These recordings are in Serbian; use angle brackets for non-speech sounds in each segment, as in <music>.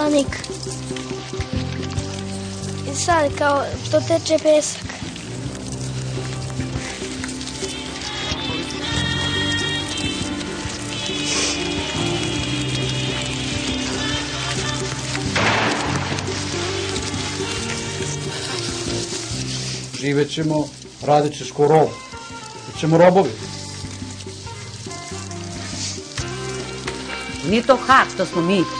peščanik. I sad kao što teče pesak. Živet ćemo, radit ćeš ko rob. Bićemo robovi. Nije to hak, to smo mi.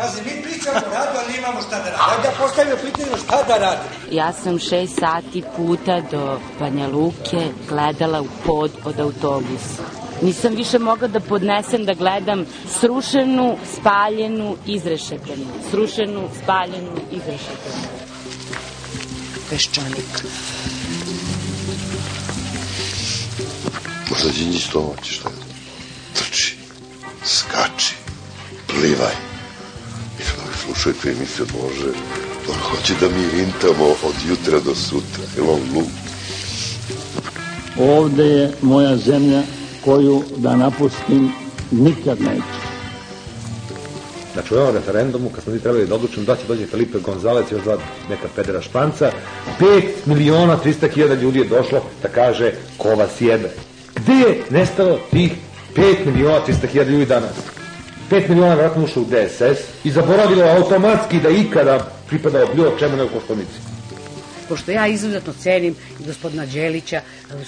Pazi, mi pričamo o radu, ali imamo šta da radimo. Ajde da postavimo pitanje šta da radimo. Ja sam šest sati puta do Banja Luke gledala u pod pod autobus. Nisam više mogla da podnesem da gledam srušenu, spaljenu, izrešetanu. Srušenu, spaljenu, izrešetanu. Peščanik. Možda Đinđić to hoće što je. Trči, skači, plivaj. I vi slušajte emisiju Bože, on hoće da mi rintamo od jutra do sutra. Je on lud? Ovde je moja zemlja koju da napustim nikad neću. U ovom referendumu, kad smo mi trebali da odlučimo da će dođe Felipe Gonzalez i još dva neka pedera španca, 5 miliona 300 hiljada ljudi je došlo da kaže ko vas jebe. Gde je nestalo tih 5 miliona 300 hiljada ljudi danas? 5 miliona vratno ušlo u DSS i zaboravilo automatski da ikada pripadao bilo čemu nego Koštunici. pošto ja izuzetno cenim i gospodina Đelića,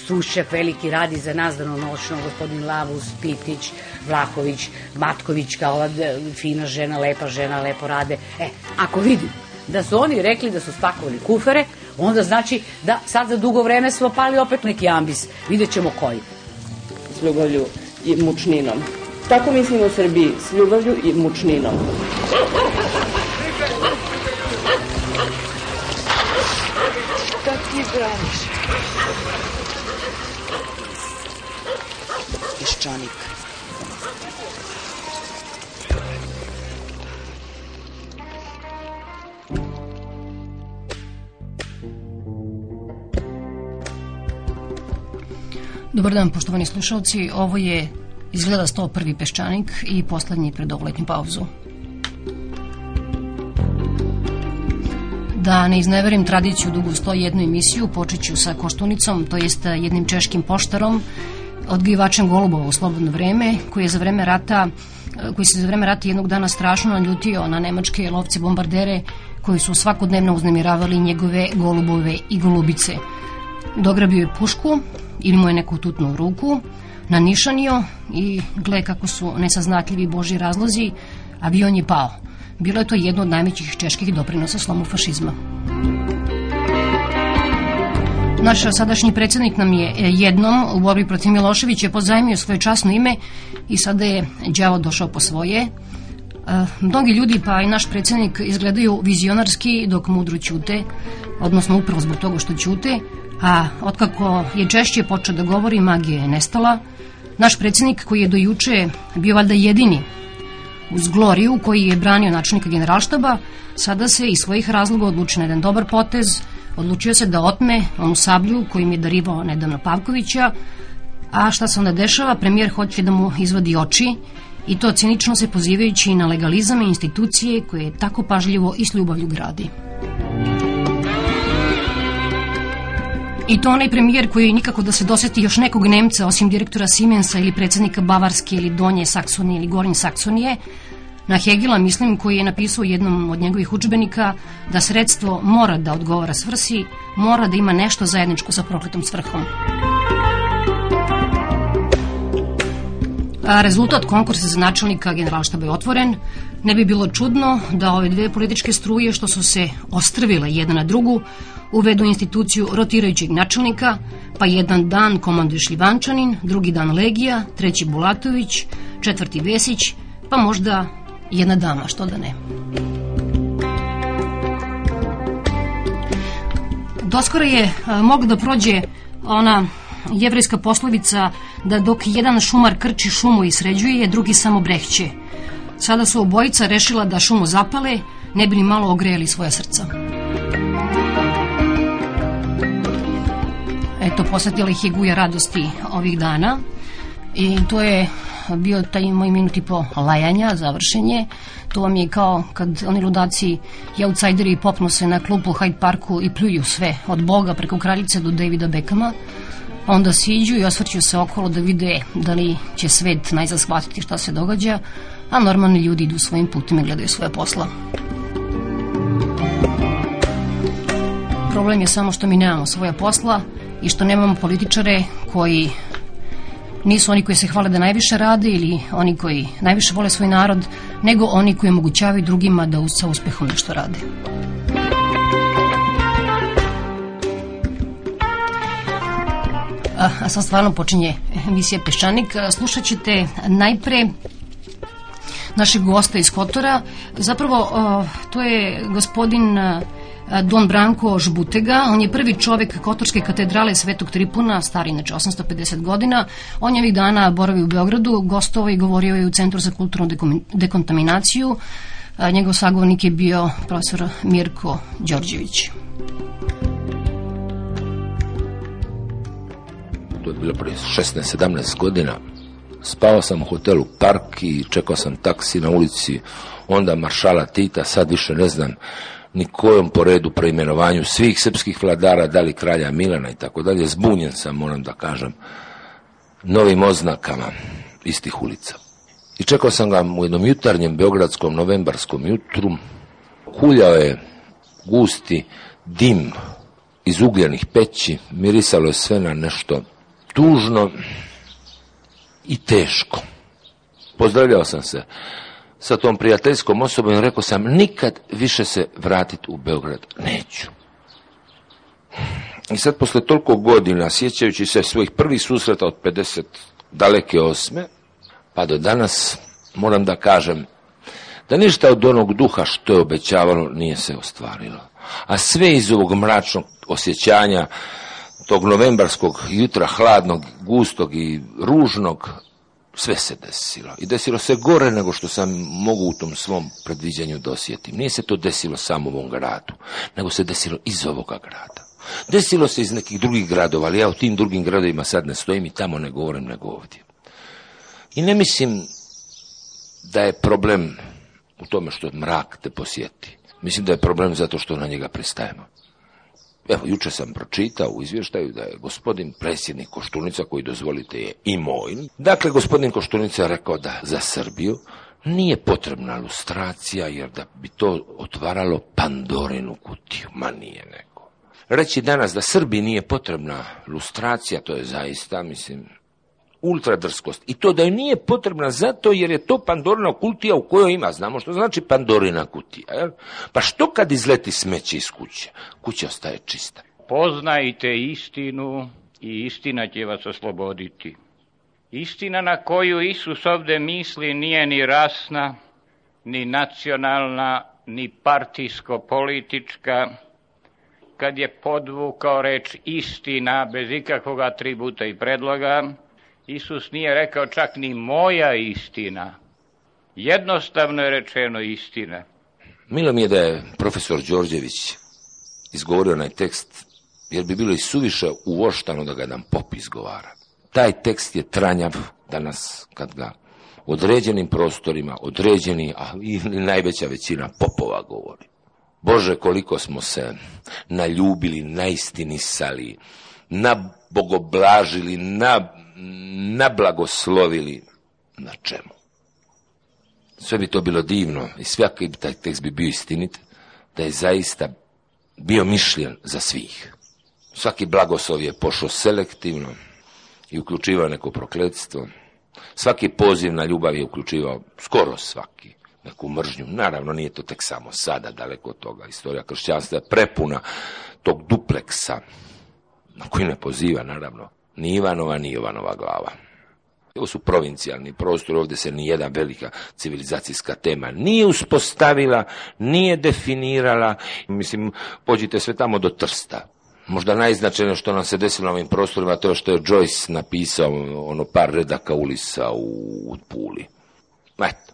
Sušćak veliki radi za nas danonoćno, gospodin Lavus, Pitić, Vlahović, Matković, kao ova de- fina žena, lepa žena, lepo rade. E, ako vidim da su oni rekli da su spakovali kufere, onda znači da sad za dugo vreme smo pali opet neki ambis. Vidjet ćemo koji. S ljubavlju i mučninom. Tako mislim u Srbiji, s ljubavlju i mučninom. Kako ti braniš? Peščanik. Dobar dan, poštovani slušalci. Ovo je izgleda 101. peščanik i poslednji pred ovoletnju pauzu. Da ne izneverim tradiciju dugu 101 emisiju, počet ću sa Koštunicom, to jest jednim češkim poštarom, odgajivačem golubova u slobodno vreme, koji je za vreme rata koji se za vreme rata jednog dana strašno naljutio na nemačke lovce bombardere koji su svakodnevno uznemiravali njegove golubove i golubice. Dograbio je pušku ili mu je neku tutnu ruku, nanišanio i gle kako su nesaznatljivi boži razlozi, avion je pao. Bilo je to jedno od najvećih čeških doprinosa slomu fašizma. Naš sadašnji predsednik nam je e, jednom u borbi protiv Miloševića pozajmio svoje časno ime i sada je đavo došao po svoje. E, mnogi ljudi, pa i naš predsednik, izgledaju vizionarski dok mudro ćute, odnosno upravo zbog toga što ćute, a otkako je češće počeo da govori, magija je nestala. Naš predsednik koji je do juče bio valjda jedini uz Gloriju koji je branio načelnika generalštaba, sada se iz svojih razloga odlučio na jedan dobar potez, odlučio se da otme onu sablju koju im je darivao nedavno Pavkovića, a šta se onda dešava? Premijer hoće da mu izvadi oči i to cinično se pozivajući na legalizam i institucije koje je tako pažljivo i s ljubavlju gradi. I to onaj premijer koji nikako da se doseti još nekog Nemca osim direktora Siemensa ili predsednika Bavarske ili Donje Saksonije ili Gornje Saksonije, na Hegela mislim koji je napisao jednom od njegovih učbenika da sredstvo mora da odgovara svrsi, mora da ima nešto zajedničko sa prokletom svrhom. Rezultat konkursa za načelnika generalštaba je otvoren. Ne bi bilo čudno da ove dve političke struje što su se ostrvile jedna na drugu uvedu instituciju rotirajućeg načelnika, pa jedan dan komanduje Šljivančanin, drugi dan Legija, treći Bulatović, četvrti Vesić, pa možda jedna dama, što da ne. Doskora je a, moglo da prođe ona jevrejska poslovica da dok jedan šumar krči šumu i sređuje, drugi samo brehće. Sada su obojica rešila da šumu zapale, ne bi li malo ogrejali svoja srca. Eto, posetila ih je guja radosti ovih dana i to je bio taj moj minut i po lajanja, završenje. To vam je kao kad oni ludaci i outsideri popnu se na klupu u Hyde Parku i pljuju sve, od Boga preko kraljice do Davida Beckhama. Onda siđu i osvrću se okolo da vide da li će svet najzad shvatiti šta se događa, a normalni ljudi idu svojim putima i gledaju svoje posla. Problem je samo što mi nemamo svoja posla i što nemamo političare koji nisu oni koji se hvale da najviše rade ili oni koji najviše vole svoj narod, nego oni koji omogućavaju drugima da sa uspehom nešto rade. A, sad stvarno počinje emisija Peščanik. Slušat ćete najpre našeg gosta iz Kotora. Zapravo, to je gospodin Don Branko Žbutega. On je prvi čovek Kotorske katedrale Svetog Tripuna, stari inače 850 godina. On je ovih dana boravi u Beogradu, gostovao i govorio je u Centru za kulturnu dekontaminaciju. Njegov sagovornik je bio profesor Mirko Đorđević. To je bilo prije 16-17 godina. Spao sam u hotelu Park i čekao sam taksi na ulici onda Maršala Tita, sad više ne znam ni kojom po redu preimenovanju svih srpskih vladara, da li kralja Milana i tako dalje, zbunjen sam, moram da kažem, novim oznakama istih ulica. I čekao sam ga u jednom jutarnjem beogradskom novembarskom jutru. Kuljao je gusti dim iz ugljenih peći, mirisalo je sve na nešto tužno i teško. Pozdravljao sam se sa tom prijateljskom osobom i rekao sam nikad više se vratiti u Beograd neću. I sad posle toliko godina, sjećajući se svojih prvih susreta od 50 daleke osme, pa do danas moram da kažem da ništa od onog duha što je obećavalo nije se ostvarilo. A sve iz ovog mračnog osjećanja tog novembarskog jutra hladnog, gustog i ružnog sve se desilo. I desilo se gore nego što sam mogu u tom svom predviđanju dosjetim. Nije se to desilo samo u ovom gradu, nego se desilo iz ovoga grada. Desilo se iz nekih drugih gradova, ali ja u tim drugim gradovima sad ne stojim i tamo ne govorim nego ovdje. I ne mislim da je problem u tome što mrak te posjeti. Mislim da je problem zato što na njega pristajemo. Evo, juče sam pročitao u izvještaju da je gospodin predsjednik Koštunica, koji dozvolite je i moj, dakle, gospodin Koštunica je rekao da za Srbiju nije potrebna lustracija, jer da bi to otvaralo Pandorinu kutiju. Ma nije neko. Reći danas da Srbiji nije potrebna lustracija, to je zaista, mislim, ultradrskost. I to da joj nije potrebna zato jer je to Pandorina kutija u kojoj ima. Znamo što znači Pandorina kutija. Jel? Pa što kad izleti smeće iz kuće? Kuća ostaje čista. Poznajte istinu i istina će vas osloboditi. Istina na koju Isus ovde misli nije ni rasna, ni nacionalna, ni partijsko-politička, kad je podvukao reč istina bez ikakvog atributa i predloga, Isus nije rekao čak ni moja istina. Jednostavno je rečeno istina. Milo mi je da je profesor Đorđević izgovorio onaj tekst, jer bi bilo i suviše uoštano da ga nam pop izgovara. Taj tekst je tranjav danas kad ga određenim prostorima, određeni, a i najveća većina popova govori. Bože, koliko smo se naljubili, naistinisali, nabogoblažili, na nablagoslovili na čemu. Sve bi to bilo divno i svaki taj tekst bi bio istinit, da je zaista bio mišljen za svih. Svaki blagoslov je pošao selektivno i uključivao neko prokledstvo. Svaki poziv na ljubav je uključivao skoro svaki neku mržnju. Naravno, nije to tek samo sada, daleko od toga. Istorija kršćanstva je prepuna tog dupleksa, na koji ne poziva, naravno, ni Ivanova, ni Jovanova glava. Ovo su provincijalni prostor, ovdje se ni jedna velika civilizacijska tema nije uspostavila, nije definirala. Mislim, pođite sve tamo do Trsta. Možda najznačajnije što nam se desilo na ovim prostorima to je što je Joyce napisao ono par redaka ulisa u, u Puli. Eto.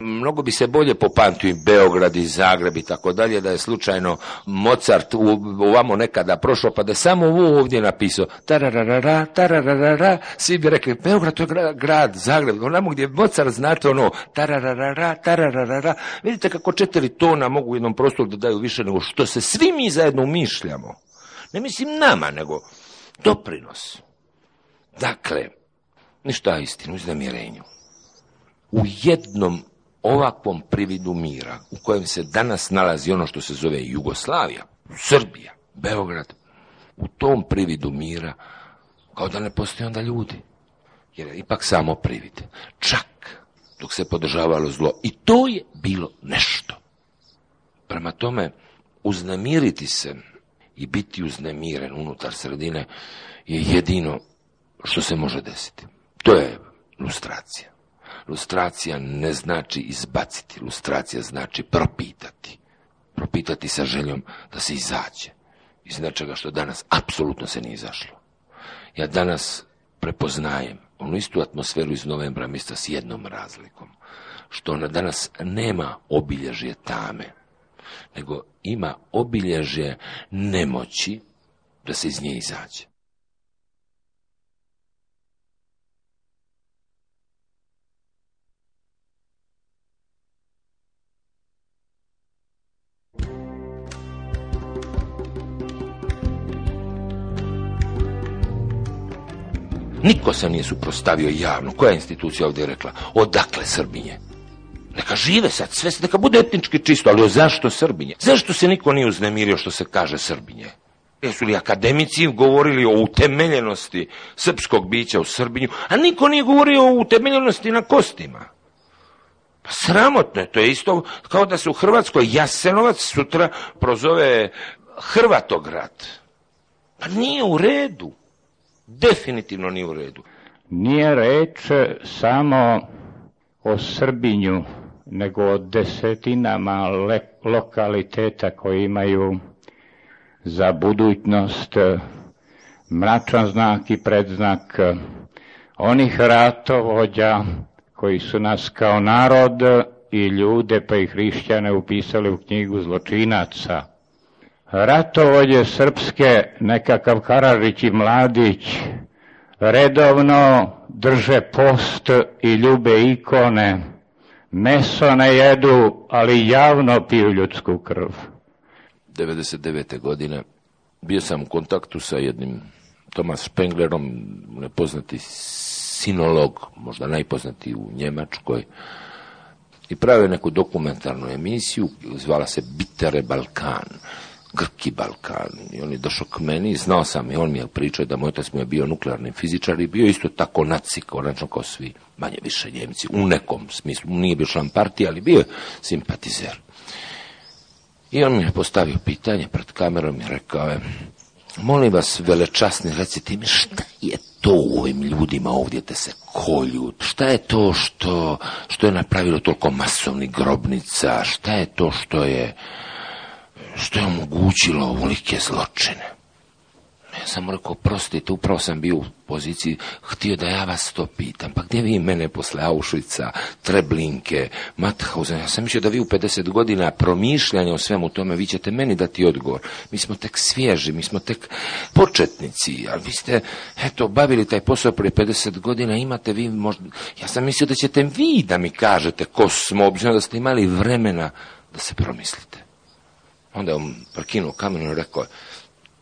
Mnogo bi se bolje popamtio i Beograd i Zagreb i tako dalje da je slučajno Mozart u, ovamo nekada prošao pa da je samo ovo ovdje napisao tararara, tararara, svi bi rekli Beograd to je grad, grad Zagreb, onamo gdje Mozart znate ono tararara, tararara, vidite kako četiri tona mogu u jednom prostoru da daju više nego što se svi mi zajedno umišljamo. Ne mislim nama, nego doprinos. Dakle, ništa istinu, uznamirenju. U jednom ovakvom prividu mira, u kojem se danas nalazi ono što se zove Jugoslavija, Srbija, Beograd, u tom prividu mira, kao da ne postoje onda ljudi. Jer je ipak samo privid. Čak dok se podržavalo zlo. I to je bilo nešto. Prema tome, uznamiriti se i biti uznemiren unutar sredine je jedino što se može desiti. To je lustracija. Lustracija ne znači izbaciti, lustracija znači propitati. Propitati sa željom da se izađe iz nečega što danas apsolutno se nije izašlo. Ja danas prepoznajem onu istu atmosferu iz novembra mjesta s jednom razlikom, što ona danas nema obilježje tame, nego ima obilježje nemoći da se iz nje izađe. Niko se nije suprostavio javno. Koja je institucija ovdje rekla? Odakle Srbinje? Neka žive sad, sve neka bude etnički čisto, ali zašto Srbinje? Zašto se niko nije uznemirio što se kaže Srbinje? Jesu li akademici govorili o utemeljenosti srpskog bića u Srbinju, a niko nije govorio o utemeljenosti na kostima? Pa sramotno je, to je isto kao da se u Hrvatskoj Jasenovac sutra prozove Hrvatograd. Pa nije u redu. Definitivno nije u redu. Nije reč samo o Srbinju, nego o desetinama le, lokaliteta koji imaju za budućnost mračan znak i predznak onih ratovođa koji su nas kao narod i ljude pa i hrišćane upisali u knjigu zločinaca. Ratovođe srpske, nekakav Karažić i Mladić, redovno drže post i ljube ikone, meso ne jedu, ali javno piju ljudsku krv. 99. godine bio sam u kontaktu sa jednim Tomas Spenglerom, nepoznati sinolog, možda najpoznati u Njemačkoj, i pravio neku dokumentarnu emisiju, zvala se Bitere Balkan, Grki Balkan. I on je došao k meni, znao sam i on mi je pričao da moj otac mu je bio nuklearni fizičar i bio isto tako naci, konačno kao svi, manje više Njemci, u nekom smislu. Nije bio član partije, ali bio simpatizer. I on mi je postavio pitanje pred kamerom i rekao je, molim vas, velečasni, recite mi šta je to u ovim ljudima ovdje da se kolju? Šta je to što, što je napravilo toliko masovnih grobnica? Šta je to što je što je omogućilo ovolike zločine? Ja sam rekao, prostite, upravo sam bio u poziciji, htio da ja vas to pitam. Pa gdje vi mene posle Auschwitza, Treblinke, Mauthausen? Ja sam mislio da vi u 50 godina promišljanja o svemu tome, vi ćete meni dati odgovor. Mi smo tek svježi, mi smo tek početnici, ali vi ste, eto, bavili taj posao prije 50 godina, imate vi možda... Ja sam mislio da ćete vi da mi kažete ko smo, obzirom da ste imali vremena da se promislite. Onda je on prekinuo kamenu i rekao,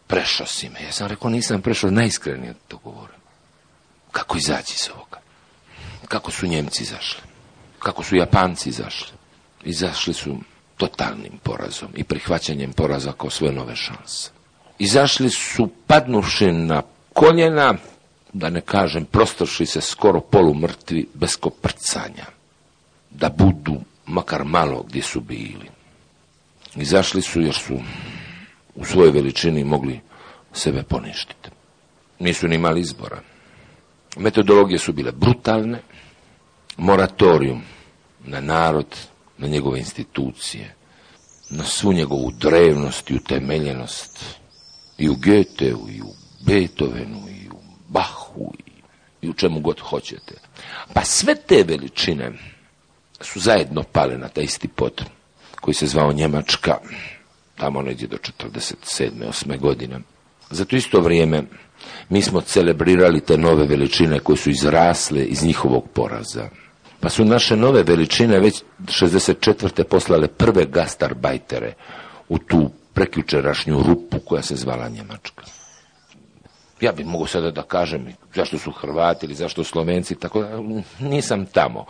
prešao si me. Ja sam rekao, nisam prešao, najiskrenije to govorim. Kako izaći iz ovoga? Kako su Njemci izašli? Kako su Japanci izašli? Izašli su totalnim porazom i prihvaćanjem poraza kao svoje nove šanse. Izašli su padnuši na koljena, da ne kažem, prostorši se skoro polumrtvi, bez koprcanja. Da budu makar malo gdje su bili. Izašli su jer su u svojoj veličini mogli sebe poništiti. Nisu ni imali izbora. Metodologije su bile brutalne, moratorium na narod, na njegove institucije, na svu njegovu drevnost i utemeljenost I u Goetheu, i u Beethovenu, i u Bahu, i, u čemu god hoćete. Pa sve te veličine su zajedno pale na taj isti pod koji se zvao Njemačka, tamo negdje do 47. 8. godine. Za to isto vrijeme mi smo celebrirali te nove veličine koje su izrasle iz njihovog poraza. Pa su naše nove veličine već 64. poslale prve gastarbajtere u tu prekjučerašnju rupu koja se zvala Njemačka. Ja bih mogu sada da kažem zašto su Hrvati ili zašto Slovenci, tako da nisam tamo.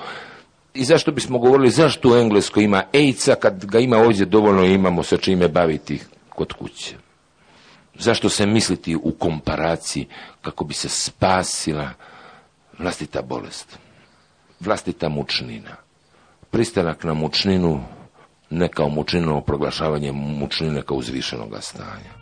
I zašto bismo govorili zašto u Engleskoj ima AIDS-a kad ga ima ovdje dovoljno imamo sa čime baviti kod kuće. Zašto se misliti u komparaciji kako bi se spasila vlastita bolest, vlastita mučnina. Pristanak na mučninu ne kao mučninu, proglašavanje mučnine kao uzvišenog stanja.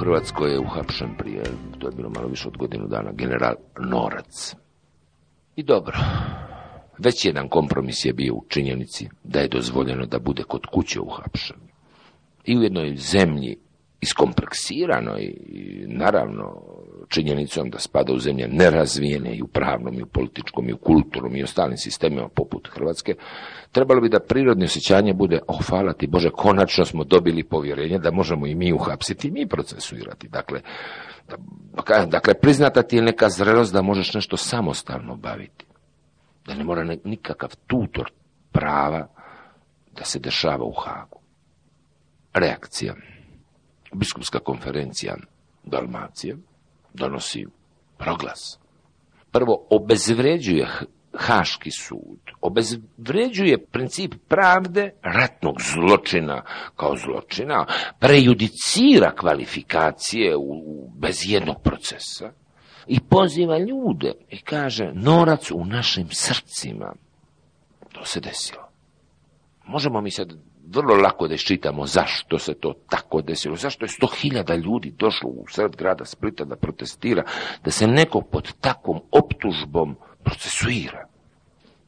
Hrvatskoj je uhapšen prije, to je bilo malo više od godinu dana, general Norac. I dobro, već jedan kompromis je bio u činjenici da je dozvoljeno da bude kod kuće uhapšen. I u jednoj zemlji iskompleksirano i naravno činjenicom da spada u zemlje nerazvijene i u pravnom i u političkom i u kulturnom i ostalim sistemima poput Hrvatske, trebalo bi da prirodno osjećanje bude, oh hvala ti Bože, konačno smo dobili povjerenje da možemo i mi uhapsiti i mi procesuirati. Dakle, da, dakle priznata ti je neka zrelost da možeš nešto samostalno baviti. Da ne mora nikakav tutor prava da se dešava u Hagu. Reakcija biskupska konferencija Dalmacije donosi proglas. Prvo, obezvređuje Haški sud, obezvređuje princip pravde ratnog zločina kao zločina, prejudicira kvalifikacije u, bez jednog procesa i poziva ljude i kaže norac u našim srcima. To se desilo. Možemo mi sad vrlo lako da iščitamo zašto se to tako desilo, zašto je sto hiljada ljudi došlo u sred grada Splita da protestira, da se neko pod takvom optužbom procesuira.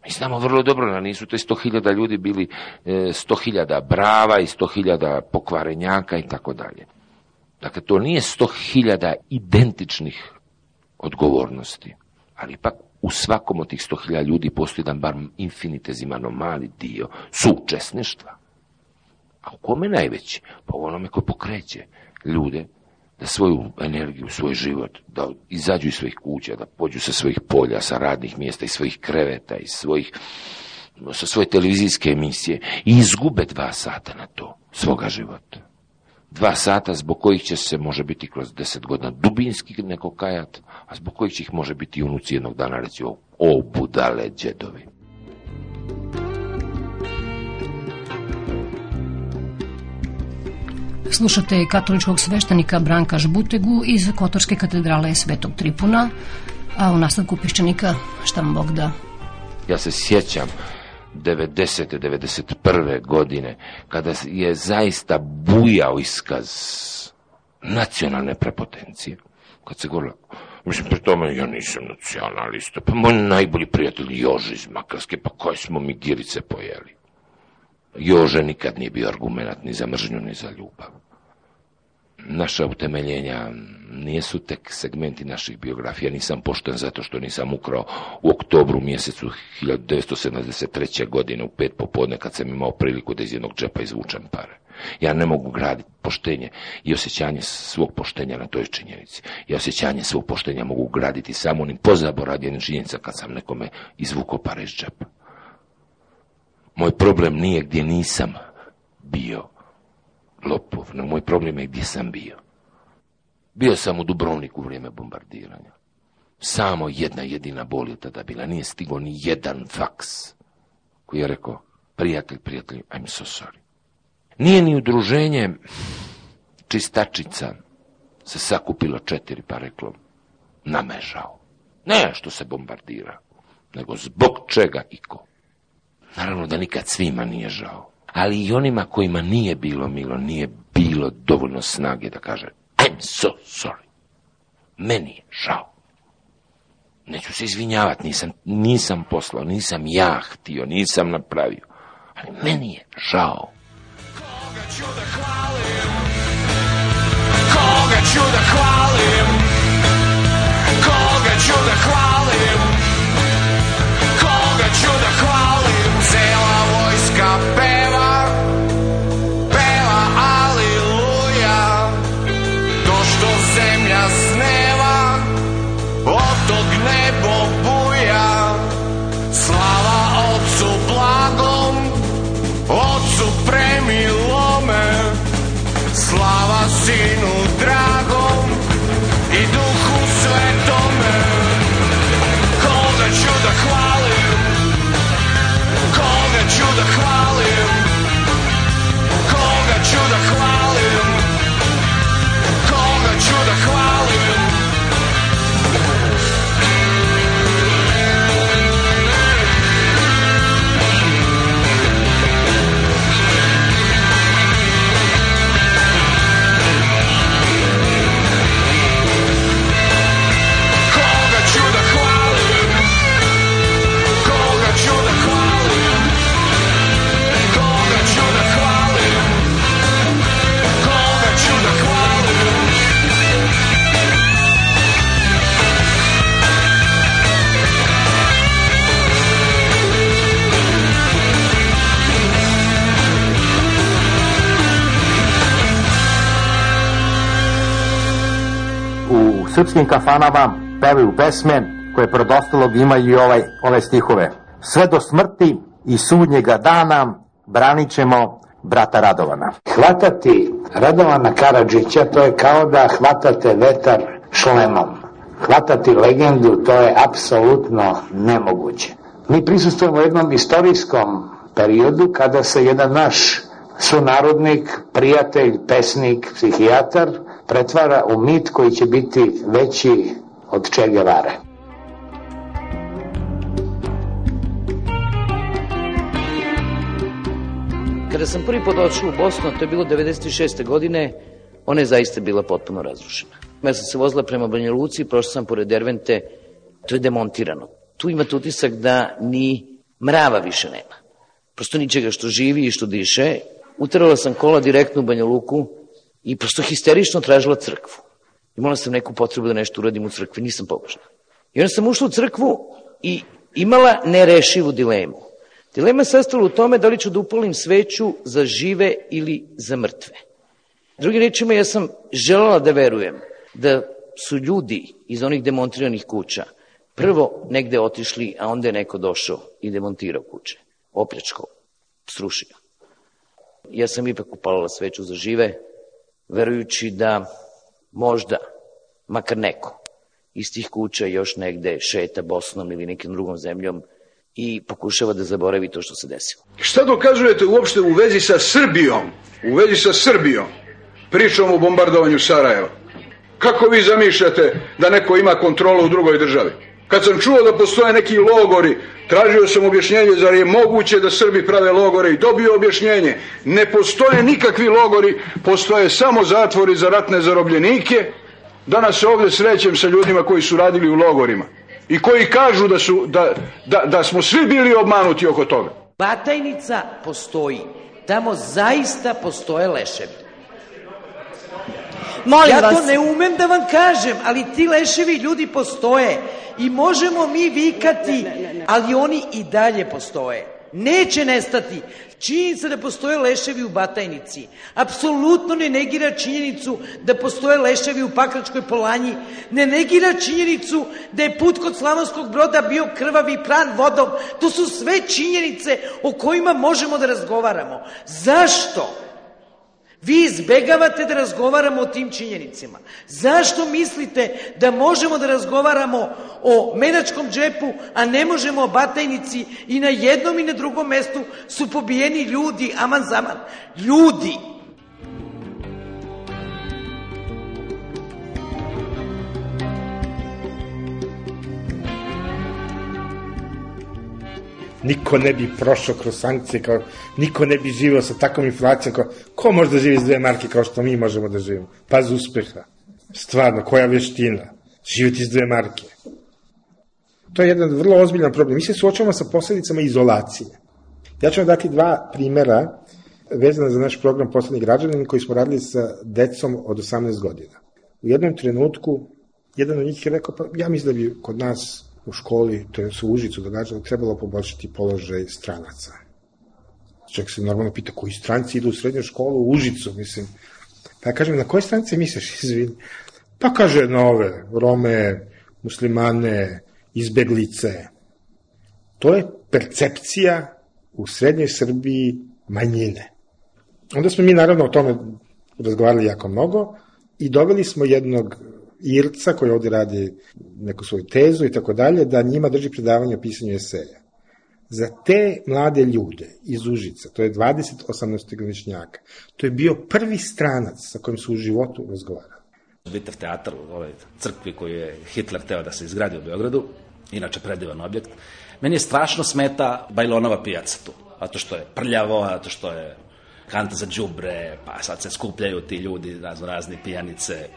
Mi znamo vrlo dobro da nisu te sto hiljada ljudi bili e, sto hiljada brava i sto hiljada pokvarenjaka i tako dalje. Dakle, to nije sto hiljada identičnih odgovornosti, ali ipak u svakom od tih sto hiljada ljudi postoji jedan bar infinitezimano mali dio sučesništva. A u kome najveći? Pa u onome koji pokreće ljude da svoju energiju, svoj život, da izađu iz svojih kuća, da pođu sa svojih polja, sa radnih mjesta, iz svojih kreveta, iz svojih, sa svoje televizijske emisije i izgube dva sata na to, svoga života. Dva sata zbog kojih će se, može biti kroz deset godina, dubinski neko kajat, a zbog kojih će ih može biti unuci jednog dana reći o, o budale džedovi. Slušate katoličkog sveštenika Branka Žbutegu iz Kotorske katedrale Svetog Tripuna, a u nastavku piščanika šta vam Bog da. Ja se sjećam 90. 91. godine kada je zaista bujao iskaz nacionalne prepotencije. Kad se govorilo, mislim, pri tome ja nisam nacionalista, pa moj najbolji prijatelj Jože iz Makarske, pa koje smo mi girice pojeli. Jože nikad nije bio argument ni za mržnju, ni za ljubav. Naša utemeljenja nisu tek segmenti naših biografija. Nisam pošten zato što nisam ukrao u oktobru mjesecu 1973. godine u pet popodne kad sam imao priliku da iz jednog džepa izvučem pare. Ja ne mogu graditi poštenje i osjećanje svog poštenja na toj činjenici. Ja osjećanje svog poštenja mogu graditi samo onim pozaboravljenim činjenica kad sam nekome izvukao pare iz džepa. Moj problem nije gdje nisam bio lopov, no moj problem je gdje sam bio. Bio sam u Dubrovniku u vrijeme bombardiranja. Samo jedna jedina bol je tada bila. Nije stigo ni jedan faks koji je rekao, prijatelj, prijatelj, I'm so sorry. Nije ni udruženje čistačica se sakupilo četiri pa reklo, namežao. Ne što se bombardira, nego zbog čega i ko. Naravno da nikad svima nije žao. Ali i onima kojima nije bilo milo, nije bilo dovoljno snage da kaže I'm so sorry. Meni je žao. Neću se izvinjavati, nisam, nisam poslao, nisam ja htio, nisam napravio. Ali meni je žao. Koga ću da hvalim? Koga ću da hvalim? Koga ću da hvalim? Koga ću da hvalim? Srpskim kafanama pevaju pesme koje pred ostalog imaju i ovaj, ove stihove. Sve do smrti i sudnjega dana branit ćemo brata Radovana. Hvatati Radovana Karadžića to je kao da hvatate vetar šlemom. Hvatati legendu to je apsolutno nemoguće. Mi prisustujemo jednom istorijskom periodu kada se jedan naš sunarodnik, prijatelj, pesnik, psihijatar pretvara u mit koji će biti veći od Che Guevara. Kada sam prvi put došao u Bosnu, to je bilo 96. godine, ona je zaista bila potpuno razrušena. Ja sam se vozila prema Banja Luci, prošla sam pored Dervente, to je demontirano. Tu imate utisak da ni mrava više nema. Prosto ničega što živi i što diše. Uterala sam kola direktno u Banja Luku i prosto histerično tražila crkvu. Imala sam neku potrebu da nešto uradim u crkvi, nisam pobožna. I onda sam ušla u crkvu i imala nerešivu dilemu. Dilema je sastala u tome da li ću da upalim sveću za žive ili za mrtve. Drugim rečima, ja sam želela da verujem da su ljudi iz onih demontiranih kuća prvo negde otišli, a onda je neko došao i demontirao kuće, opljačkao, srušio. Ja sam ipak upalila sveću za žive, verujući da možda, makar neko, iz tih kuća još negde šeta Bosnom ili nekim drugom zemljom i pokušava da zaboravi to što se desilo. Šta dokazujete uopšte u vezi sa Srbijom? U vezi sa Srbijom? Pričom o bombardovanju Sarajeva. Kako vi zamišljate da neko ima kontrolu u drugoj državi? Kad sam čuo da postoje neki logori, tražio sam objašnjenje zar je moguće da Srbi prave logore i dobio objašnjenje. Ne postoje nikakvi logori, postoje samo zatvori za ratne zarobljenike. Danas se ovdje srećem sa ljudima koji su radili u logorima i koji kažu da, su, da, da, da smo svi bili obmanuti oko toga. Batajnica postoji. Tamo zaista postoje leševi. Molim ja vas. to ne umem da vam kažem, ali ti leševi ljudi postoje. I možemo mi vikati, ali oni i dalje postoje. Neće nestati. Činjenica da postoje leševi u Batajnici. Apsolutno ne negira činjenicu da postoje leševi u Pakračkoj polanji. Ne negira činjenicu da je put kod Slavonskog broda bio krvavi pran vodom. To su sve činjenice o kojima možemo da razgovaramo. Zašto? Vi izbegavate da razgovaramo o tim činjenicima. Zašto mislite da možemo da razgovaramo o menačkom džepu, a ne možemo o batajnici i na jednom i na drugom mestu su pobijeni ljudi, aman zaman. Ljudi! Niko ne bi prošao kroz sankcije, kao, niko ne bi živio sa takvom inflacijom. Kao, ko može da živi s dve marke kao što mi možemo da živimo? Paz uspeha. Stvarno, koja veština. Živjeti s dve marke. To je jedan vrlo ozbiljan problem. Mi se suočavamo sa posledicama izolacije. Ja ću vam dati dva primera vezana za naš program Poslednji građanin koji smo radili sa decom od 18 godina. U jednom trenutku, jedan od njih je rekao, pa ja mislim da bi kod nas u školi, to je u Užicu događalo, trebalo poboljšati položaj stranaca. Čovjek se normalno pita koji stranci idu u srednju školu u Užicu, mislim. Pa ja kažem, na koje strance misliš, <laughs> izvini? Pa kaže, na ove, Rome, muslimane, izbeglice. To je percepcija u srednjoj Srbiji manjine. Onda smo mi naravno o tome razgovarali jako mnogo i doveli smo jednog Irca koji ovde radi neku svoju tezu i tako dalje, da njima drži predavanje o pisanju eseja. Za te mlade ljude iz Užica, to je 20-18 godišnjaka, to je bio prvi stranac sa kojim su u životu razgovarali. Bitev teatar u ovoj crkvi koju je Hitler teo da se izgradi u Beogradu, inače predivan objekt, meni je strašno smeta Bajlonova pijaca tu, zato što je prljavo, zato što je kanta za džubre, pa sad se skupljaju ti ljudi, razno razni pijanice.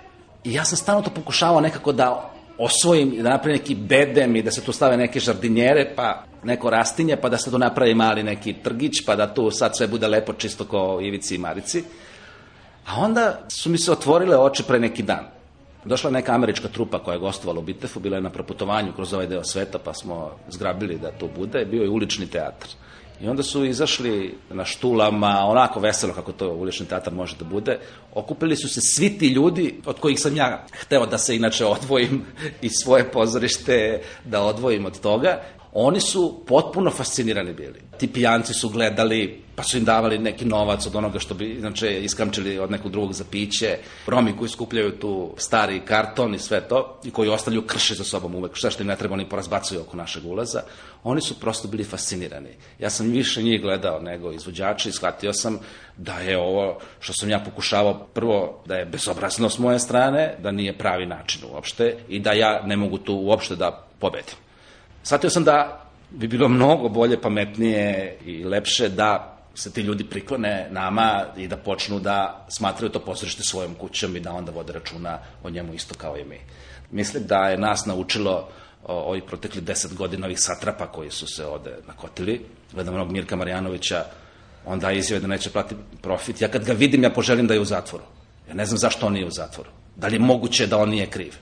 I ja sam stalno to pokušavao nekako da osvojim da napravim neki bedem i da se tu stave neke žardinjere, pa neko rastinje, pa da se tu napravi mali neki trgić, pa da tu sad sve bude lepo čisto kao Ivici i Marici. A onda su mi se otvorile oči pre neki dan. Došla je neka američka trupa koja je gostovala u Bitefu, bila je na proputovanju kroz ovaj deo sveta, pa smo zgrabili da to bude. Bio je ulični teatr. I onda su izašli na štulama, onako veselo kako to ulični teatar može da bude. Okupili su se svi ti ljudi od kojih sam ja hteo da se inače odvojim <laughs> i svoje pozorište da odvojim od toga. Oni su potpuno fascinirani bili. Ti pijanci su gledali, pa su im davali neki novac od onoga što bi inače iskamčili od nekog drugog za piće. Romi koji skupljaju tu stari karton i sve to, i koji ostavljaju krše za sobom uvek, sve što im ne treba, oni porazbacuju oko našeg ulaza. Oni su prosto bili fascinirani. Ja sam više njih gledao nego izvođača i shvatio sam da je ovo što sam ja pokušavao prvo da je bezobrazno s moje strane, da nije pravi način uopšte i da ja ne mogu tu uopšte da pobedim. Shvatio sam da bi bilo mnogo bolje, pametnije i lepše da se ti ljudi priklone nama i da počnu da smatraju to pozorište svojom kućom i da onda vode računa o njemu isto kao i mi. Mislim da je nas naučilo ovih protekli deset godina ovih satrapa koji su se ovde nakotili. Gledam onog Mirka Marjanovića, on daje izjave da neće platiti profit. Ja kad ga vidim, ja poželim da je u zatvoru. Ja ne znam zašto on nije u zatvoru. Da li je moguće da on nije kriv?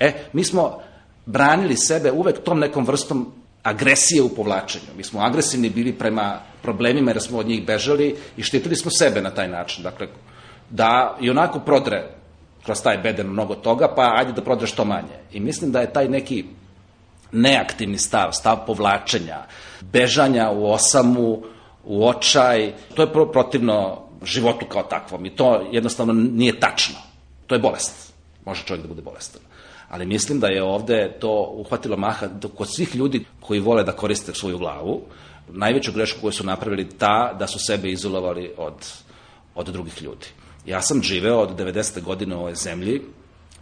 E, mi smo branili sebe uvek tom nekom vrstom agresije u povlačenju. Mi smo agresivni bili prema problemima jer smo od njih bežali i štitili smo sebe na taj način. Dakle, da i onako prodre kroz taj beden mnogo toga, pa ajde da prodre što manje. I mislim da je taj neki neaktivni stav, stav povlačenja, bežanja u osamu, u očaj, to je protivno životu kao takvom i to jednostavno nije tačno. To je bolest. Može čovjek da bude bolestan ali mislim da je ovde to uhvatilo maha kod svih ljudi koji vole da koriste svoju glavu. Najveću grešku koju su napravili ta da su sebe izolovali od, od drugih ljudi. Ja sam živeo od 90. godine u ovoj zemlji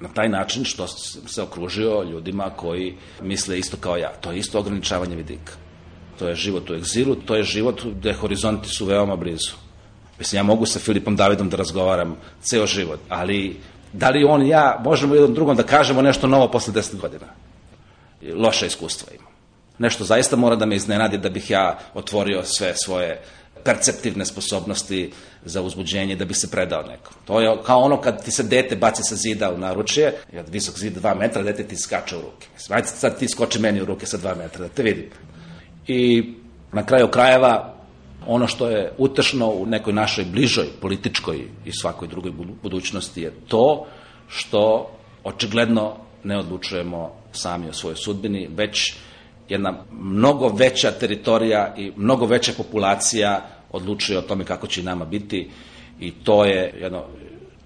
na taj način što se okružio ljudima koji misle isto kao ja. To je isto ograničavanje vidika. To je život u egzilu, to je život gde horizonti su veoma blizu. Mislim, ja mogu sa Filipom Davidom da razgovaram ceo život, ali da li on i ja možemo jednom drugom da kažemo nešto novo posle 10 godina. Loše iskustva imam. Nešto zaista mora da me iznenadi da bih ja otvorio sve svoje perceptivne sposobnosti za uzbuđenje da bi se predao nekom. To je kao ono kad ti se dete baci sa zida u naručje, od visok zid 2 metra, dete ti skače u ruke. Ajde sad ti skoči meni u ruke sa 2 metra, da te vidim. I na kraju krajeva ono što je utešno u nekoj našoj bližoj političkoj i svakoj drugoj budućnosti je to što očigledno ne odlučujemo sami o svojoj sudbini, već jedna mnogo veća teritorija i mnogo veća populacija odlučuje o tome kako će nama biti i to je jedno,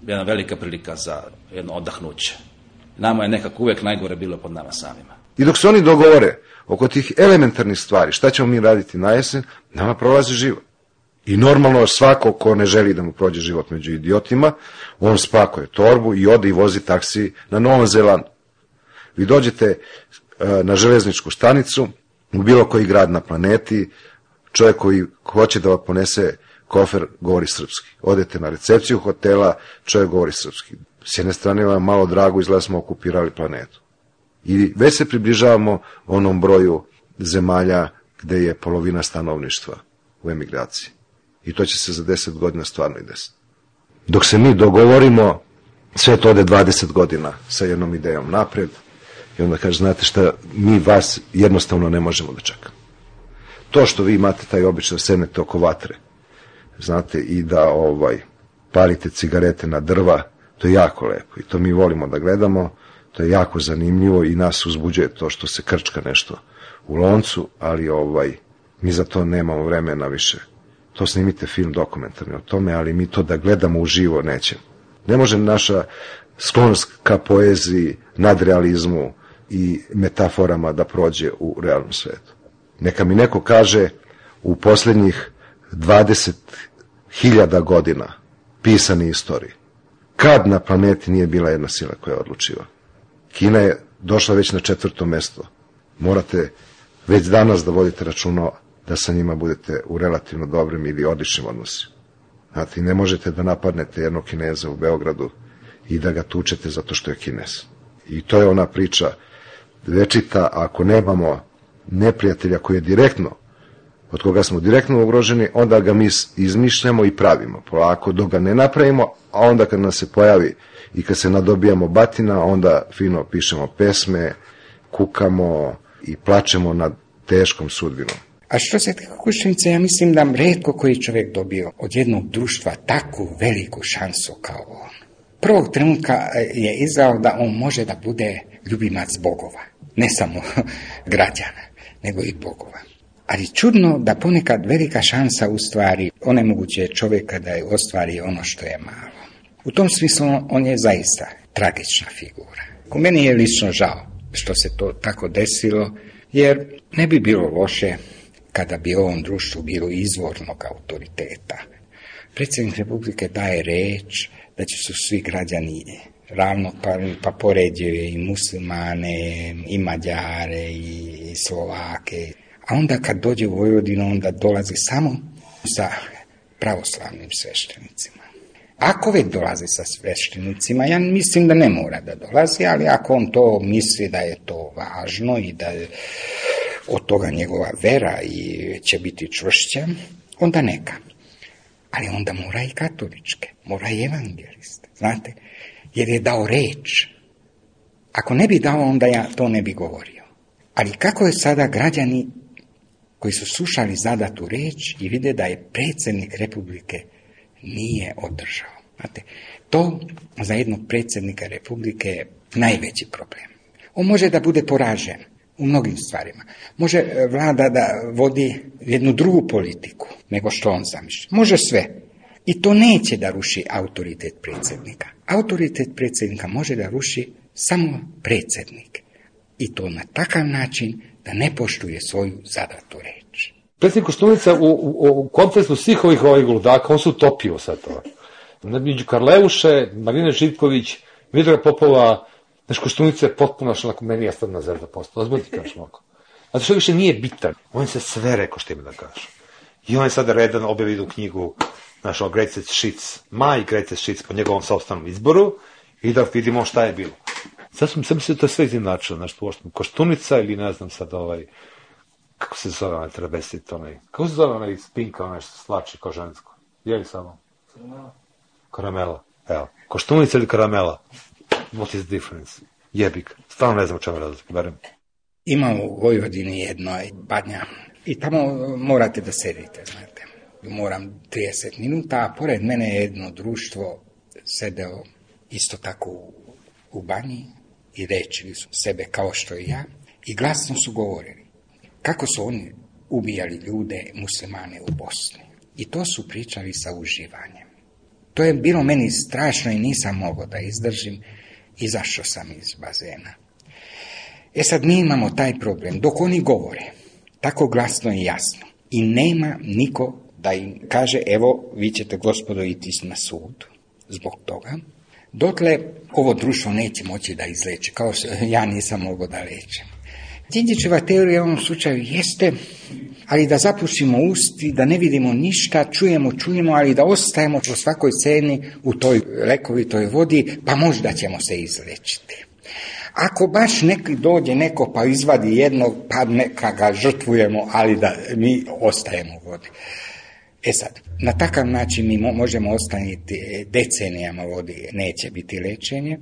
jedna velika prilika za jedno odahnuće. Nama je nekako uvek najgore bilo pod nama samima. I dok se oni dogovore oko tih elementarnih stvari, šta ćemo mi raditi na jesen, nama prolazi život. I normalno svako ko ne želi da mu prođe život među idiotima, on spakuje torbu i ode i vozi taksi na Novom Zelandu. Vi dođete e, na železničku stanicu, u bilo koji grad na planeti, čovjek koji hoće da vam ponese kofer govori srpski. Odete na recepciju hotela, čovjek govori srpski. S jedne strane vam malo drago izgleda da smo okupirali planetu. I već se približavamo onom broju zemalja gde je polovina stanovništva u emigraciji. I to će se za 10 godina stvarno i desiti. Dok se mi dogovorimo, sve to ode 20 godina sa jednom idejom napred i onda kaže, znate šta, mi vas jednostavno ne možemo da čekamo. To što vi imate taj običaj da sednete oko vatre, znate, i da ovaj palite cigarete na drva, to je jako lepo i to mi volimo da gledamo, to je jako zanimljivo i nas uzbuđuje to što se krčka nešto u loncu, ali ovaj mi za to nemamo vremena više. To snimite film dokumentarni o tome, ali mi to da gledamo uživo nećemo. Ne može naša sklonost ka poeziji, nadrealizmu i metaforama da prođe u realnom svetu. Neka mi neko kaže u poslednjih 20.000 godina pisane istorije. Kad na planeti nije bila jedna sila koja je odlučiva? Kina je došla već na četvrto mesto. Morate već danas da vodite računa da sa njima budete u relativno dobrim ili odličnim odnosima. Znate, ne možete da napadnete jednog kineza u Beogradu i da ga tučete zato što je kinez. I to je ona priča večita, ako nemamo neprijatelja koji je direktno, od koga smo direktno ugroženi, onda ga mi izmišljamo i pravimo. Polako dok ga ne napravimo, a onda kad nas se pojavi i kad se nadobijamo batina, onda fino pišemo pesme, kukamo i plačemo nad teškom sudbinom. A što se Kušnice, ja mislim da redko koji čovjek dobio od jednog društva takvu veliku šansu kao on. Prvog trenutka je izdao da on može da bude ljubimac bogova. Ne samo <laughs> građana, nego i bogova. Ali čudno da ponekad velika šansa u stvari onemoguće čovjeka da je ostvari ono što je malo. U tom smislu on je zaista tragična figura. U meni je lično žao što se to tako desilo, jer ne bi bilo loše kada bi ovom društvu bilo izvornog autoriteta. Predsjednik Republike daje reč da će su svi građani ravnopravni, pa poređuje i muslimane, i mađare, i slovake. A onda kad dođe u Vojvodinu, onda dolazi samo sa pravoslavnim sveštenicima. Ako već dolazi sa sveštenicima, ja mislim da ne mora da dolazi, ali ako on to misli da je to važno i da je od toga njegova vera i će biti čvršća, onda neka. Ali onda mora i katoličke, mora i evangeliste, znate, jer je dao reč. Ako ne bi dao, onda ja to ne bi govorio. Ali kako je sada građani koji su slušali zadatu reč i vide da je predsjednik Republike nije održao. Znate, to za jednog predsjednika Republike je najveći problem. On može da bude poražen u mnogim stvarima. Može e, vlada da vodi jednu drugu politiku nego što on zamišlja. Može sve. I to neće da ruši autoritet predsjednika. Autoritet predsjednika može da ruši samo predsjednik. I to na takav način da ne poštuje svoju zadatu reč. Predsjednik Koštunica u, u, u kontekstu svih ovih ovih gludaka, on se utopio sa to. Među Karleuše, Marina Živković, Vidra Popova, Znaš, Koštunica je potpuno što onako meni je stvarno zvezda postao. Ozbiljno ti kažeš mnogo. Zato što više nije bitan. On se sve rekao što ima da kaže. I on je sada redan objavi jednu knjigu znaš, o Greatest Shits, My Greatest Shits po njegovom sobstvenom izboru i da vidimo šta je bilo. Sad sam, mislio da to sve izjednačilo, znaš, pošto Koštunica ili ne znam sad ovaj, kako se zove onaj travestit, onaj, kako se zove onaj spinka, onaj što slači kao žensko? Je li samo? Karamela. Evo, Koštunica ili karamela? What is the difference? Jebik. Stvarno ne znam o čemu razlika, barem. Ima u Vojvodini jedno badnja i tamo morate da sedite, znate. Moram 30 minuta, a pored mene je jedno društvo sedeo isto tako u, u banji i rečili su sebe kao što i ja i glasno su govorili kako su oni ubijali ljude muslimane u Bosni. I to su pričali sa uživanjem. To je bilo meni strašno i nisam mogao da izdržim izašao sam iz bazena. E sad mi imamo taj problem, dok oni govore, tako glasno i jasno, i nema niko da im kaže, evo, vi ćete gospodo iti na sud zbog toga, dotle ovo društvo neće moći da izleče, kao što ja nisam mogao da lečem. Đinđićeva teorija u ovom slučaju jeste, ali da zapušimo usti, da ne vidimo ništa, čujemo, čujemo, ali da ostajemo u svakoj ceni u toj lekovitoj vodi, pa možda ćemo se izlečiti. ako baš neki dođe neko pa izvadi jednog, pa neka ga žrtvujemo, ali da mi ostajemo u vodi. E sad, na takav način mi možemo ostaniti decenijama vodi, neće biti lečenje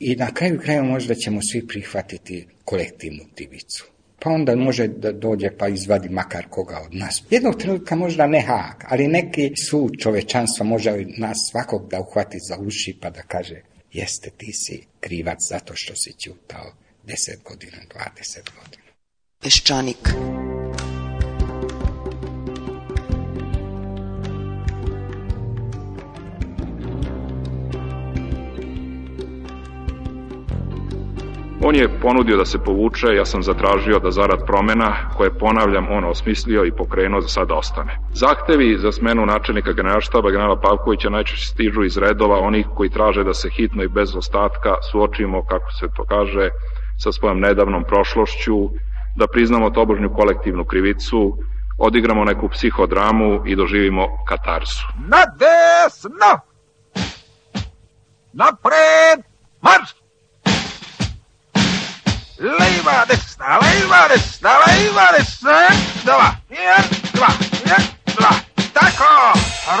i na kraju kraja možda ćemo svi prihvatiti kolektivnu divicu. Pa onda može da dođe pa izvadi makar koga od nas. Jednog trenutka možda ne hak, ali neki su čovečanstva može nas svakog da uhvati za uši pa da kaže jeste ti si krivac zato što si ćutao 10 godina, 20 godina. Peščanik. On je ponudio da se povuče, ja sam zatražio da zarad promena, koje ponavljam, on osmislio i pokrenuo za sada ostane. Zahtevi za smenu načelnika generalštaba generala Pavkovića najčešće stižu iz redova onih koji traže da se hitno i bez ostatka suočimo, kako se to kaže, sa svojom nedavnom prošlošću, da priznamo tobožnju kolektivnu krivicu, odigramo neku psihodramu i doživimo katarsu. Na desno! Napred! Marš! Leva, desna, leva, desna, leva, desna. Dva, jedan, dva, jedan, dva. Tako!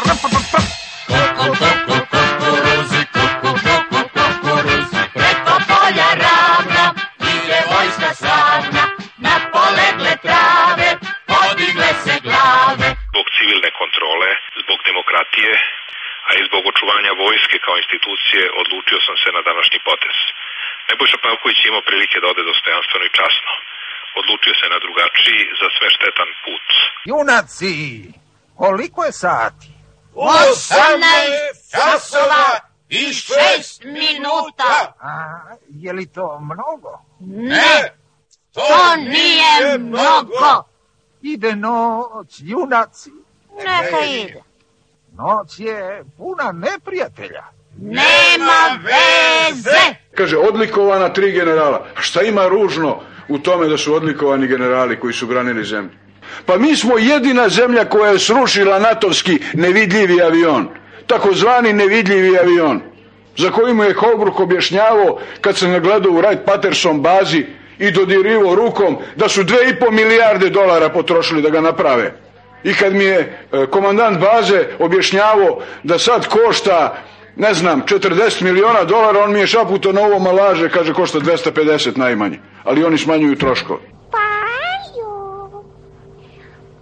Rup, rup, rup. Koko, koko, kukuruzi, koko, koko, kukuruzi. Preko polja ravna, ide vojska slavna. Na polegle trave, podigle se glave. Zbog civilne kontrole, zbog demokratije, a i zbog očuvanja vojske kao institucije, odlučio sam se na današnji potez. Nebojša Pavković je imao prilike da ode dostojanstveno i časno. Odlučio se na drugačiji, za sve štetan put. Junaci, koliko je sati? 18 časova i 6 minuta. A, je li to mnogo? Ne, to nije mnogo. Ide noć, junaci. Neka ide. Noć je puna neprijatelja. Nema veze. Kaže, odlikovana tri generala. A šta ima ružno u tome da su odlikovani generali koji su branili zemlju? Pa mi smo jedina zemlja koja je srušila natovski nevidljivi avion. Takozvani nevidljivi avion. Za koji mu je Holbrook objašnjavao kad se nagledao u Wright Patterson bazi i dodirivo rukom da su dve i po milijarde dolara potrošili da ga naprave. I kad mi je e, komandant baze objašnjavao da sad košta ne znam, 40 miliona dolara, on mi je šaputo na ovo malaže, kaže, košta 250 najmanje. Ali oni smanjuju troškove. Paju,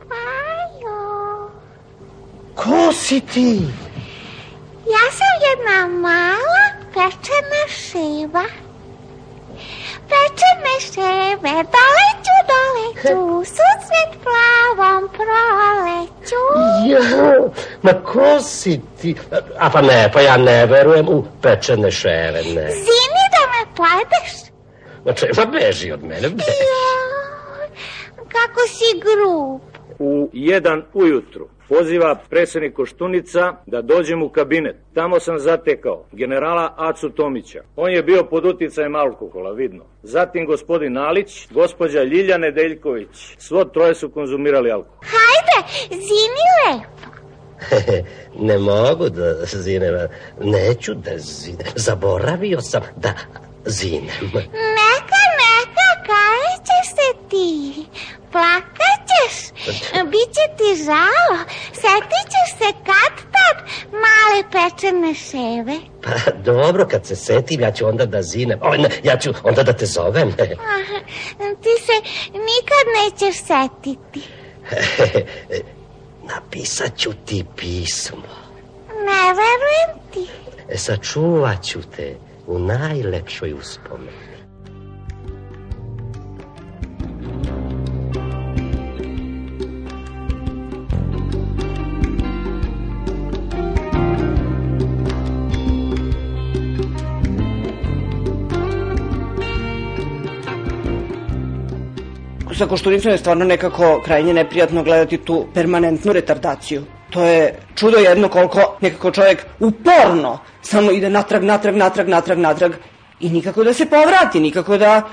paju. Ko si ti? Ja sam jedna mala pečena šiva. Pečene šive, doleću, doleću, susret plavom proleću. Jo, ma ko si ti? A pa ne, pa ja ne verujem u pečene ševe, ne. Zini da me pojedeš? Ma beži od mene, beži. Joj, kako si grub. U jedan ujutru poziva predsednik Koštunica da dođem u kabinet. Tamo sam zatekao generala Acu Tomića. On je bio pod uticajem alkohola, vidno. Zatim gospodin Alić, gospođa Ljilja Nedeljković. Svo troje su konzumirali alkohol. Hajde, zini lepo. <laughs> ne mogu da zinem, neću da zinem. Zaboravio sam da zinem. Neka, ćeš se ti? Plakaćeš? Biće ti žao? Setit ćeš se kad tad male pečene ševe? Pa dobro, kad se setim, ja ću onda da zinem. O, ne, ja ću onda da te zovem. <laughs> Ah, Ti se nikad nećeš setiti. <laughs> Napisat ću ti pismo. Ne verujem ti. E, sačuvat ću te u najlepšoj uspomeni. Sa Koštunicom je stvarno nekako krajnje neprijatno gledati tu permanentnu retardaciju. To je čudo jedno koliko nekako čovjek uporno samo ide natrag, natrag, natrag, natrag, natrag i nikako da se povrati, nikako da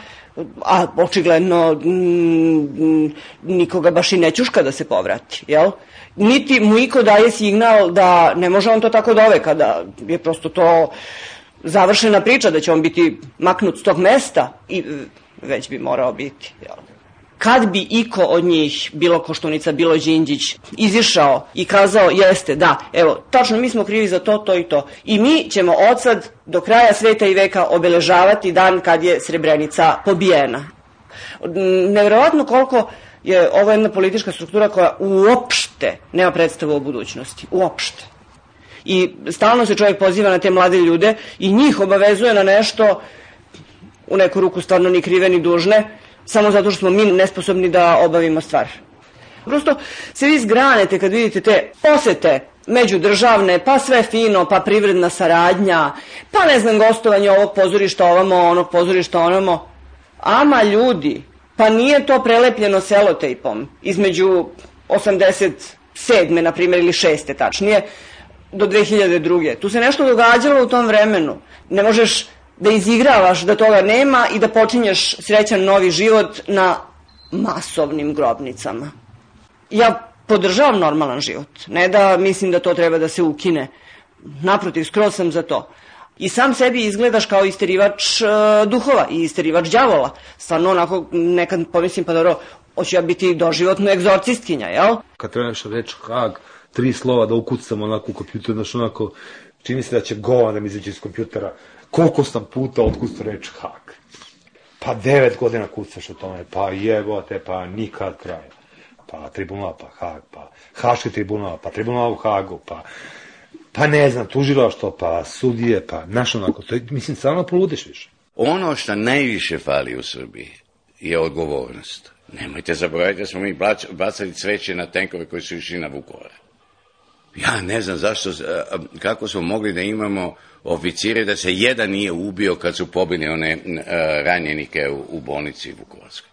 a očigledno mm, nikoga baš i ne ćuška da se povrati, jel? Niti mu iko daje signal da ne može on to tako doveka, da je prosto to završena priča da će on biti maknut s tog mesta i već bi morao biti. Jel? Kad bi iko od njih, bilo Koštunica, bilo Đinđić, izišao i kazao jeste, da, evo, tačno mi smo krivi za to, to i to. I mi ćemo od sad do kraja sveta i veka obeležavati dan kad je Srebrenica pobijena. Nevjerovatno koliko je ovo jedna politička struktura koja uopšte nema predstavu o budućnosti. Uopšte. I stalno se čovjek poziva na te mlade ljude i njih obavezuje na nešto u neku ruku stvarno ni krive ni dužne, samo zato što smo mi nesposobni da obavimo stvar. Prosto se vi zgranete kad vidite te posete međudržavne, pa sve fino, pa privredna saradnja, pa ne znam gostovanje ovog pozorišta ovamo, onog pozorišta onamo. Ama ljudi, pa nije to prelepljeno selotejpom između 87. na primjer ili 6. tačnije do 2002. Tu se nešto događalo u tom vremenu. Ne možeš da izigravaš da toga nema i da počinješ srećan novi život na masovnim grobnicama. Ja podržavam normalan život, ne da mislim da to treba da se ukine. Naprotiv, skroz sam za to. I sam sebi izgledaš kao isterivač uh, duhova i isterivač đavola. Stvarno onako nekad pomislim pa dobro, hoću ja biti doživotno egzorcistkinja, jel? Kad treba nešto reći Hag, tri slova da ukucam onako u kompjuter, znaš onako, čini se da će govan da mi iz kompjutera koliko sam puta otkucao reč Hag. Pa devet godina kucaš o tome, pa jebote, pa nikad kraja. Pa tribunal, pa Hag, pa Haški tribunal, pa tribunal u Hagu, pa pa ne znam, tužilaštvo, pa sudije, pa naš onako, to je, mislim, stvarno poludiš više. Ono što najviše fali u Srbiji je odgovornost. Nemojte zaboraviti da smo mi bacali cveće na tenkove koji su išli na Vukovar. Ja ne znam zašto, kako smo mogli da imamo oficire da se jedan nije ubio kad su pobili one uh, ranjenike u, bolnici Vukovarskoj.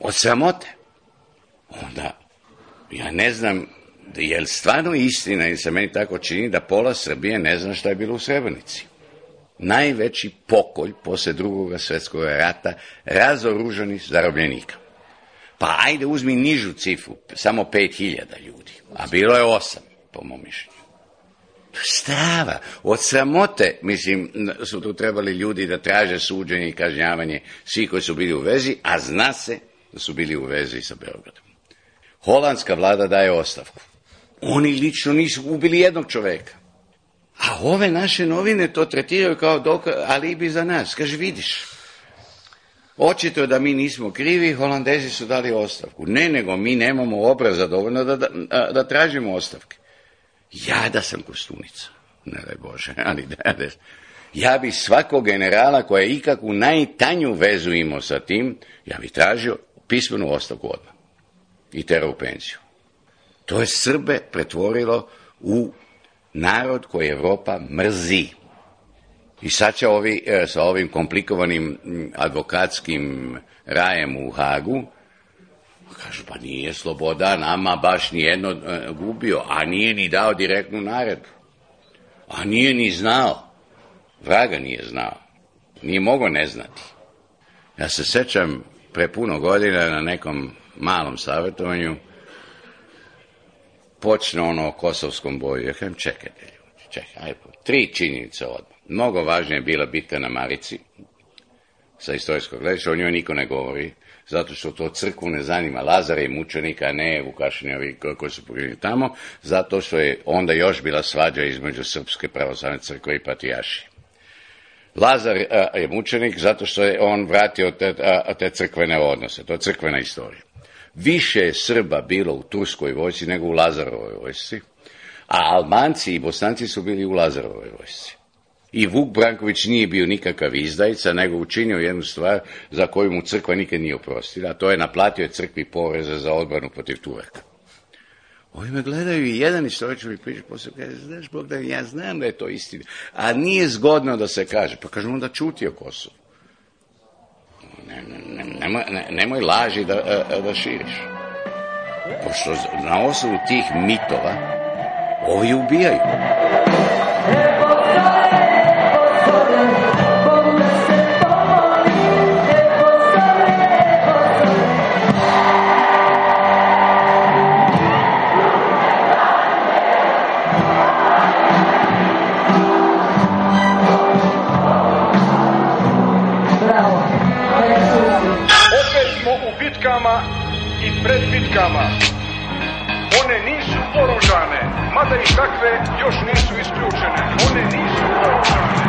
Od sramote. Onda, ja ne znam, je li stvarno istina ili se meni tako čini da pola Srbije ne zna šta je bilo u Srebrenici. Najveći pokolj posle drugog svetskog rata razoruženih zarobljenika. Pa ajde uzmi nižu cifru, samo 5000 ljudi, a bilo je osam, po mom mišljenju. Strava. Od sramote, mislim, su tu trebali ljudi da traže suđenje i kažnjavanje svi koji su bili u vezi, a zna se da su bili u vezi sa Beogradom. Holandska vlada daje ostavku. Oni lično nisu ubili jednog čoveka. A ove naše novine to tretiraju kao dok, alibi za nas. Kaže, vidiš, očito je da mi nismo krivi, Holandezi su dali ostavku. Ne, nego mi nemamo obraza dovoljno da, da, da tražimo ostavke. Ja da sam kostunica, ne daj Bože, <laughs> ali da, da, ja bi svakog generala koja je ikakvu najtanju vezu imao sa tim, ja bi tražio pismenu ostavku odmah i tera u penziju. To je Srbe pretvorilo u narod koji Evropa mrzi. I sad će ovi, sa ovim komplikovanim advokatskim rajem u Hagu, Kažu, pa nije sloboda nama baš nijedno e, gubio, a nije ni dao direktnu naredbu. A nije ni znao. Vraga nije znao. Nije mogo ne znati. Ja se sećam pre puno godina na nekom malom savjetovanju počne ono o kosovskom boju. Ja kažem, čekajte ljudi, čekaj, ajde, tri činjenice odmah. Mnogo važnije je bila bitka na Marici, sa istorijskog gledišta, o njoj niko ne govori zato što to crkvu ne zanima Lazara i mučenika, ne Vukašini ovi koji su pogledali tamo, zato što je onda još bila svađa između Srpske pravoslavne crkve i Patijaši. Lazar a, je mučenik zato što je on vratio te, a, te crkvene odnose, to je crkvena istorija. Više je Srba bilo u Turskoj vojsci nego u Lazarovoj vojsci, a Albanci i Bosanci su bili u Lazarovoj vojsci. I Vuk Branković nije bio nikakav izdajica, nego učinio jednu stvar za koju mu crkva nikad nije oprostila, a to je naplatio crkvi poreze za odbranu protiv Turaka. Ovi me gledaju i jedan istoričar mi priča posle, kaže, znaš Bogdan, ja znam da je to istina, a nije zgodno da se kaže. Pa kažem, onda čuti o Kosovu. Ne, ne, nemoj, ne, nemoj laži da, da širiš. Pošto na osnovu tih mitova ovi ubijaju. Bitkama. One nisu oružane, mada i takve još nisu isključene. One nisu oružane.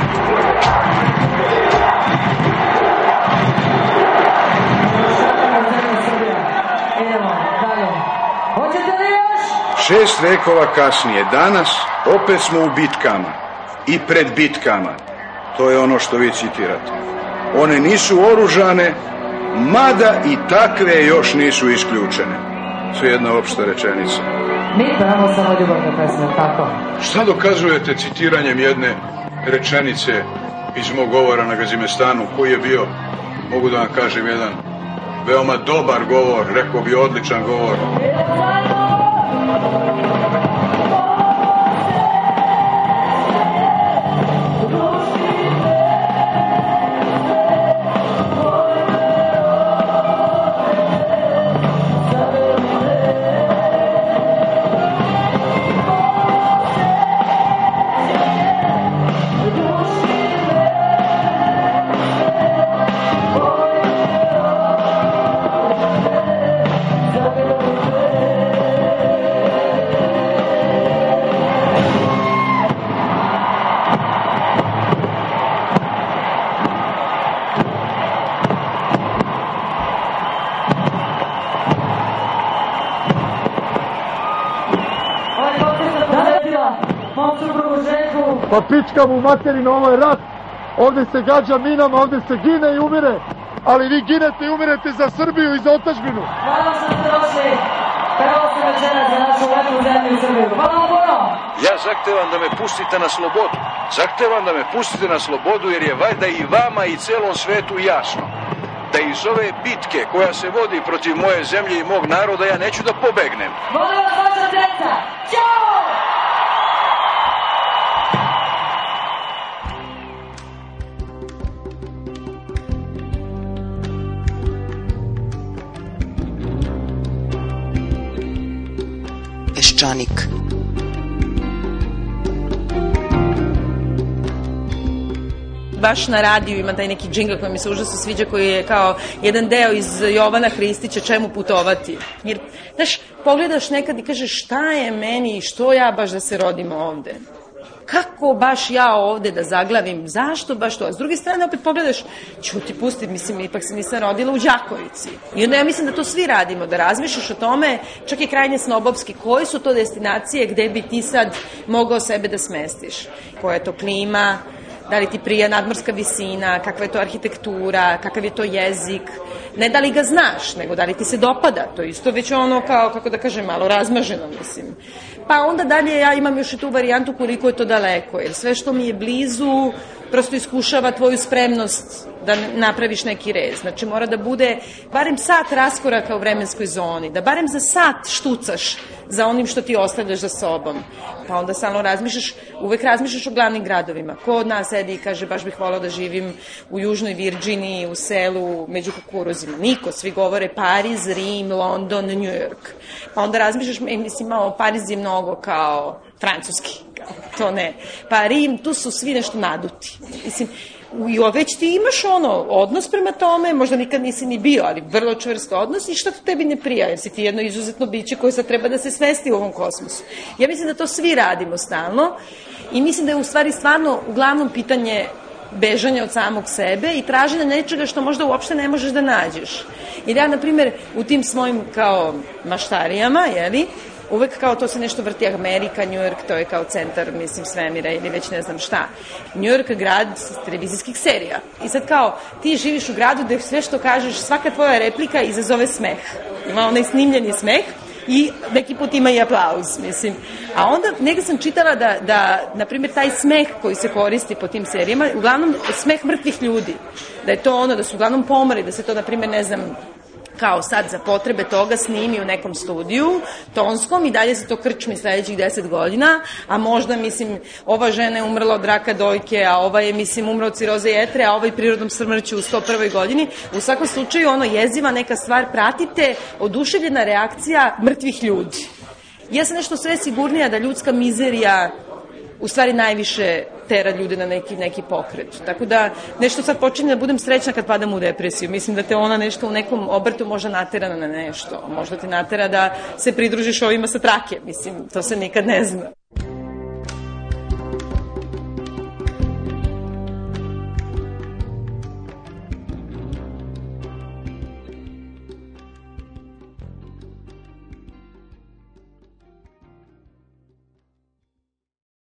Šest vekova kasnije, danas, opet smo u bitkama i pred bitkama. To je ono što vi citirate. One nisu oružane, mada i takve još nisu isključene. Je jedna opšta rečenica. Mi pevamo samo ljubavne pesme, tako? Šta dokazujete citiranjem jedne rečenice iz mog govora na Gazimestanu, koji je bio, mogu da vam kažem, jedan veoma dobar govor, rekao bi odličan govor. Pička mu materina, ovo je rat. Ovde se gađa minama, ovde se gine i umire. Ali vi ginete i umirete za Srbiju i za otačbinu. Hvala što ste došli. Prvo ste večera za našu lepu zemlju Srbiju. Hvala vam puno. Ja zahtevam da me pustite na slobodu. Zahtevam da me pustite na slobodu jer je valjda i vama i celom svetu jasno da iz ove bitke koja se vodi protiv moje zemlje i mog naroda ja neću da pobegnem. Molim vas vaša deca. Ćao! Peščanik. baš na radiju ima taj neki džingl koji mi se užasno sviđa, koji je kao jedan deo iz Jovana Hristića, čemu putovati. Jer, znaš, pogledaš nekad i kažeš šta je meni i što ja baš da se rodim ovde kako baš ja ovde da zaglavim, zašto baš to? A s druge strane opet pogledaš, ću ti pustiti, mislim, ipak se nisam rodila u Đakovici. I onda ja mislim da to svi radimo, da razmišljaš o tome, čak i krajnje snobovski, koje su to destinacije gde bi ti sad mogao sebe da smestiš? Koja je to klima, da li ti prija nadmorska visina, kakva je to arhitektura, kakav je to jezik, ne da li ga znaš, nego da li ti se dopada, to isto već ono kao, kako da kažem, malo razmaženo, mislim. Pa onda dalje ja imam još i tu varijantu koliko je to daleko, jer sve što mi je blizu prosto iskušava tvoju spremnost da napraviš neki rez. Znači mora da bude barem sat raskoraka u vremenskoj zoni, da barem za sat štucaš za onim što ti ostavljaš za sobom. Pa onda samo razmišljaš, uvek razmišljaš o glavnim gradovima. Ko od nas sedi i kaže baš bih volao da živim u Južnoj Virđiniji, u selu, među kukuruzima. Niko, svi govore Pariz, Rim, London, New York. Pa onda razmišljaš, e, mislim, malo Pariz je mnogo kao francuski, <laughs> to ne. Pa Rim, tu su svi nešto naduti. Mislim, i već ti imaš ono, odnos prema tome, možda nikad nisi ni bio, ali vrlo čvrst odnos i šta to tebi ne prija, jer si ti jedno izuzetno biće koje sad treba da se svesti u ovom kosmosu. Ja mislim da to svi radimo stalno i mislim da je u stvari stvarno uglavnom pitanje bežanja od samog sebe i traženja nečega što možda uopšte ne možeš da nađeš. Jer ja, na primjer, u tim svojim kao maštarijama, jeli, uvek kao to se nešto vrti Amerika, New York, to je kao centar, mislim, svemira ili već ne znam šta. New York grad televizijskih serija. I sad kao, ti živiš u gradu gde sve što kažeš, svaka tvoja replika izazove smeh. Ima onaj snimljeni smeh i neki put ima i aplauz, mislim. A onda negde sam čitala da, da na primjer, taj smeh koji se koristi po tim serijama, uglavnom smeh mrtvih ljudi. Da je to ono, da su uglavnom pomori, da se to, na primjer, ne znam, kao sad za potrebe toga snimi u nekom studiju tonskom i dalje se to krčmi sledećih deset godina, a možda, mislim, ova žena je umrla od raka dojke, a ova je, mislim, umrla od ciroze jetre, a ovaj prirodnom smrću u 101. godini. U svakom slučaju, ono, jeziva neka stvar, pratite oduševljena reakcija mrtvih ljudi. Ja sam nešto sve sigurnija da ljudska mizerija u stvari najviše tera ljude na neki, neki pokret. Tako da nešto sad počinje da budem srećna kad padam u depresiju. Mislim da te ona nešto u nekom obrtu možda natera na nešto. Možda te natera da se pridružiš ovima sa trake. Mislim, to se nikad ne zna.